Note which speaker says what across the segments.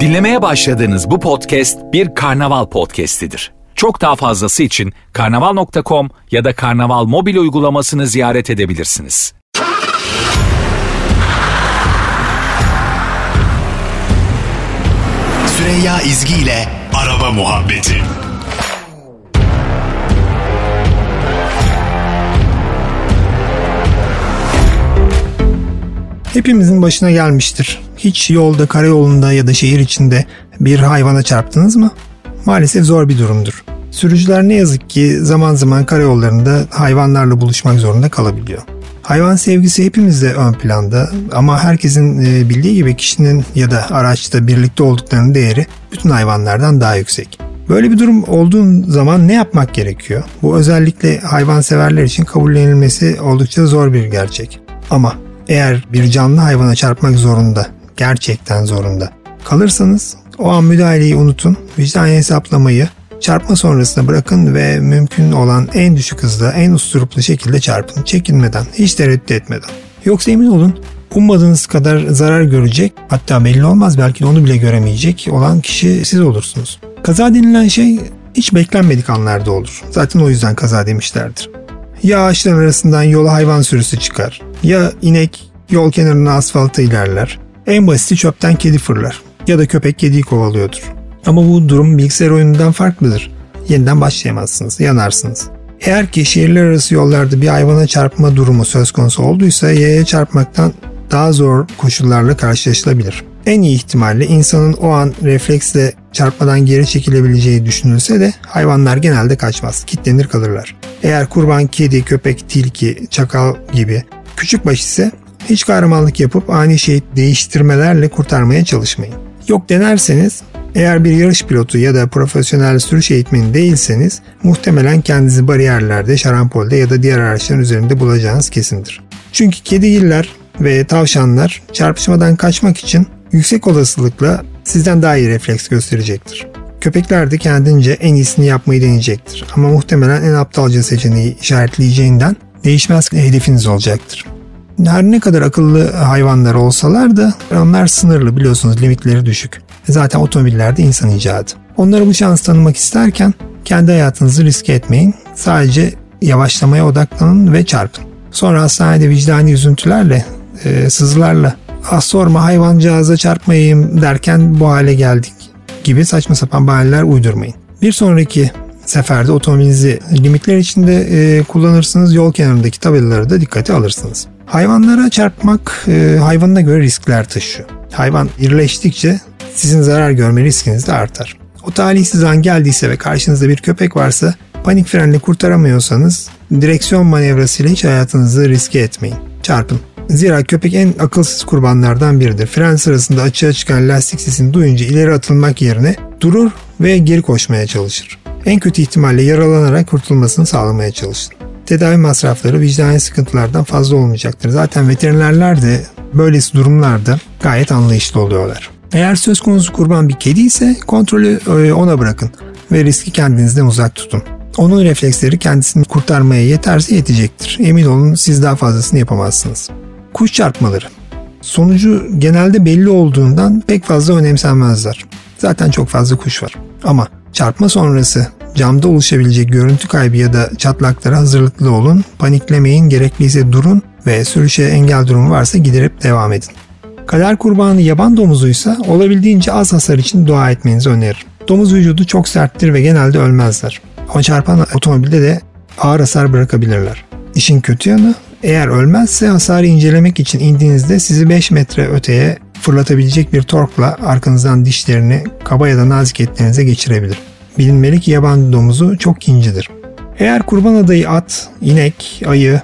Speaker 1: Dinlemeye başladığınız bu podcast bir karnaval podcastidir. Çok daha fazlası için karnaval.com ya da karnaval mobil uygulamasını ziyaret edebilirsiniz.
Speaker 2: Süreyya İzgi ile Araba Muhabbeti
Speaker 3: Hepimizin başına gelmiştir. Hiç yolda, karayolunda ya da şehir içinde bir hayvana çarptınız mı? Maalesef zor bir durumdur. Sürücüler ne yazık ki zaman zaman karayollarında hayvanlarla buluşmak zorunda kalabiliyor. Hayvan sevgisi hepimizde ön planda ama herkesin e, bildiği gibi kişinin ya da araçta birlikte olduklarının değeri bütün hayvanlardan daha yüksek. Böyle bir durum olduğu zaman ne yapmak gerekiyor? Bu özellikle hayvan severler için kabullenilmesi oldukça zor bir gerçek. Ama eğer bir canlı hayvana çarpmak zorunda, gerçekten zorunda kalırsanız o an müdahaleyi unutun, vicdan hesaplamayı çarpma sonrasında bırakın ve mümkün olan en düşük hızda, en usturuplu şekilde çarpın. Çekinmeden, hiç tereddüt etmeden. Yoksa emin olun ummadığınız kadar zarar görecek, hatta belli olmaz belki de onu bile göremeyecek olan kişi siz olursunuz. Kaza denilen şey hiç beklenmedik anlarda olur. Zaten o yüzden kaza demişlerdir. Ya ağaçların arasından yola hayvan sürüsü çıkar. Ya inek yol kenarına asfalta ilerler. En basiti çöpten kedi fırlar. Ya da köpek kediyi kovalıyordur. Ama bu durum bilgisayar oyunundan farklıdır. Yeniden başlayamazsınız, yanarsınız. Eğer ki şehirler arası yollarda bir hayvana çarpma durumu söz konusu olduysa yaya çarpmaktan daha zor koşullarla karşılaşılabilir. En iyi ihtimalle insanın o an refleksle çarpmadan geri çekilebileceği düşünülse de hayvanlar genelde kaçmaz, kitlenir kalırlar. Eğer kurban kedi, köpek, tilki, çakal gibi küçük baş ise hiç kahramanlık yapıp ani şehit değiştirmelerle kurtarmaya çalışmayın. Yok denerseniz eğer bir yarış pilotu ya da profesyonel sürüş eğitmeni değilseniz muhtemelen kendinizi bariyerlerde, şarampolde ya da diğer araçların üzerinde bulacağınız kesindir. Çünkü kedigiller ve tavşanlar çarpışmadan kaçmak için yüksek olasılıkla sizden daha iyi refleks gösterecektir. Köpekler de kendince en iyisini yapmayı deneyecektir ama muhtemelen en aptalca seçeneği işaretleyeceğinden değişmez hedefiniz olacaktır. Her ne kadar akıllı hayvanlar olsalar da onlar sınırlı biliyorsunuz limitleri düşük. Zaten otomobiller de insan icadı. Onlara bu şans tanımak isterken kendi hayatınızı riske etmeyin. Sadece yavaşlamaya odaklanın ve çarpın. Sonra hastanede vicdani üzüntülerle, e, sızılarla ah sorma hayvancağıza çarpmayayım derken bu hale geldik gibi saçma sapan bahaneler uydurmayın. Bir sonraki seferde otomobilinizi limitler içinde e, kullanırsınız. Yol kenarındaki tabelaları da dikkate alırsınız. Hayvanlara çarpmak e, hayvanına göre riskler taşıyor. Hayvan irileştikçe sizin zarar görme riskiniz de artar. O talihsiz an geldiyse ve karşınızda bir köpek varsa panik frenle kurtaramıyorsanız direksiyon manevrasıyla hiç hayatınızı riske etmeyin. Çarpın. Zira köpek en akılsız kurbanlardan biridir. Fren sırasında açığa çıkan lastik sesini duyunca ileri atılmak yerine durur ve geri koşmaya çalışır. En kötü ihtimalle yaralanarak kurtulmasını sağlamaya çalışır. Tedavi masrafları vicdani sıkıntılardan fazla olmayacaktır. Zaten veterinerler de böylesi durumlarda gayet anlayışlı oluyorlar. Eğer söz konusu kurban bir kedi ise kontrolü e, ona bırakın ve riski kendinizden uzak tutun. Onun refleksleri kendisini kurtarmaya yeterse yetecektir. Emin olun siz daha fazlasını yapamazsınız. Kuş çarpmaları. Sonucu genelde belli olduğundan pek fazla önemsenmezler. Zaten çok fazla kuş var. Ama çarpma sonrası camda oluşabilecek görüntü kaybı ya da çatlaklara hazırlıklı olun, paniklemeyin, gerekliyse durun ve sürüşe engel durumu varsa giderip devam edin. Kader kurbanı yaban domuzuysa olabildiğince az hasar için dua etmenizi öneririm. Domuz vücudu çok serttir ve genelde ölmezler. Ama çarpan otomobilde de ağır hasar bırakabilirler. İşin kötü yanı eğer ölmezse hasarı incelemek için indiğinizde sizi 5 metre öteye fırlatabilecek bir torkla arkanızdan dişlerini kaba ya da nazik etlerinize geçirebilir. Bilinmeli ki yaban domuzu çok kincidir. Eğer kurban adayı at, inek, ayı,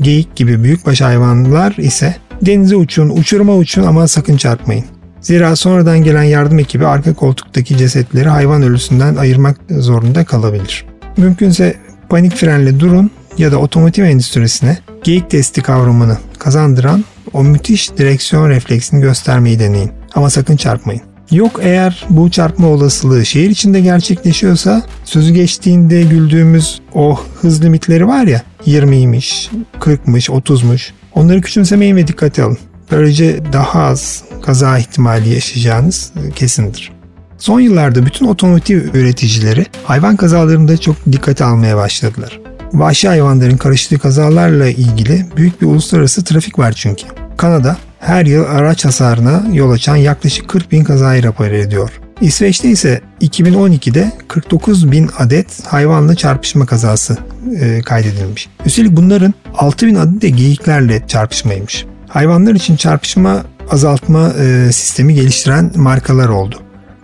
Speaker 3: geyik gibi büyükbaş hayvanlar ise denize uçun, uçuruma uçun ama sakın çarpmayın. Zira sonradan gelen yardım ekibi arka koltuktaki cesetleri hayvan ölüsünden ayırmak zorunda kalabilir. Mümkünse panik frenle durun ya da otomotiv endüstrisine geyik testi kavramını kazandıran o müthiş direksiyon refleksini göstermeyi deneyin. Ama sakın çarpmayın. Yok eğer bu çarpma olasılığı şehir içinde gerçekleşiyorsa sözü geçtiğinde güldüğümüz o hız limitleri var ya 20'ymiş, 40'mış, 30'muş onları küçümsemeyin ve dikkate alın. Böylece daha az kaza ihtimali yaşayacağınız kesindir. Son yıllarda bütün otomotiv üreticileri hayvan kazalarında çok dikkate almaya başladılar. Vahşi hayvanların karıştığı kazalarla ilgili büyük bir uluslararası trafik var çünkü. Kanada her yıl araç hasarına yol açan yaklaşık 40 bin kazayı rapor ediyor. İsveç'te ise 2012'de 49 bin adet hayvanla çarpışma kazası e, kaydedilmiş. Üstelik bunların 6 bin adet de geyiklerle çarpışmaymış. Hayvanlar için çarpışma azaltma e, sistemi geliştiren markalar oldu.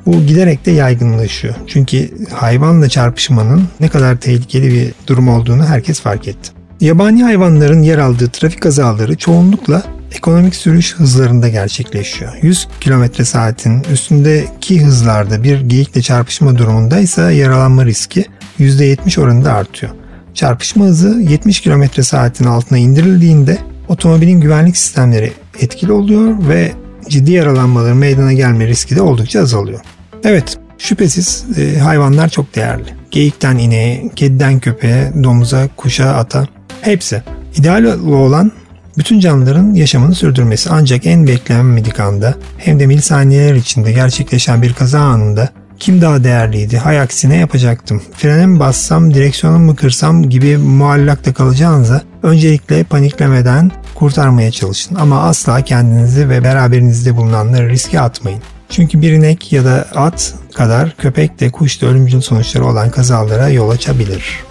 Speaker 3: Bu giderek de yaygınlaşıyor. Çünkü hayvanla çarpışmanın ne kadar tehlikeli bir durum olduğunu herkes fark etti. Yabani hayvanların yer aldığı trafik kazaları çoğunlukla ekonomik sürüş hızlarında gerçekleşiyor. 100 km saatin üstündeki hızlarda bir geyikle çarpışma durumunda ise yaralanma riski %70 oranında artıyor. Çarpışma hızı 70 km saatin altına indirildiğinde otomobilin güvenlik sistemleri etkili oluyor ve ciddi yaralanmaların meydana gelme riski de oldukça azalıyor. Evet, şüphesiz e, hayvanlar çok değerli. Geyikten ineğe, kediden köpeğe, domuza, kuşa, ata hepsi. İdeal olan bütün canlıların yaşamını sürdürmesi ancak en beklenmedik anda hem de milisaniyeler içinde gerçekleşen bir kaza anında kim daha değerliydi? Hay aksine yapacaktım. Frene mi bassam, direksiyonu mu kırsam gibi muallakta kalacağınıza öncelikle paniklemeden kurtarmaya çalışın. Ama asla kendinizi ve beraberinizde bulunanları riske atmayın. Çünkü bir inek ya da at kadar köpek de kuş da ölümcül sonuçları olan kazalara yol açabilir.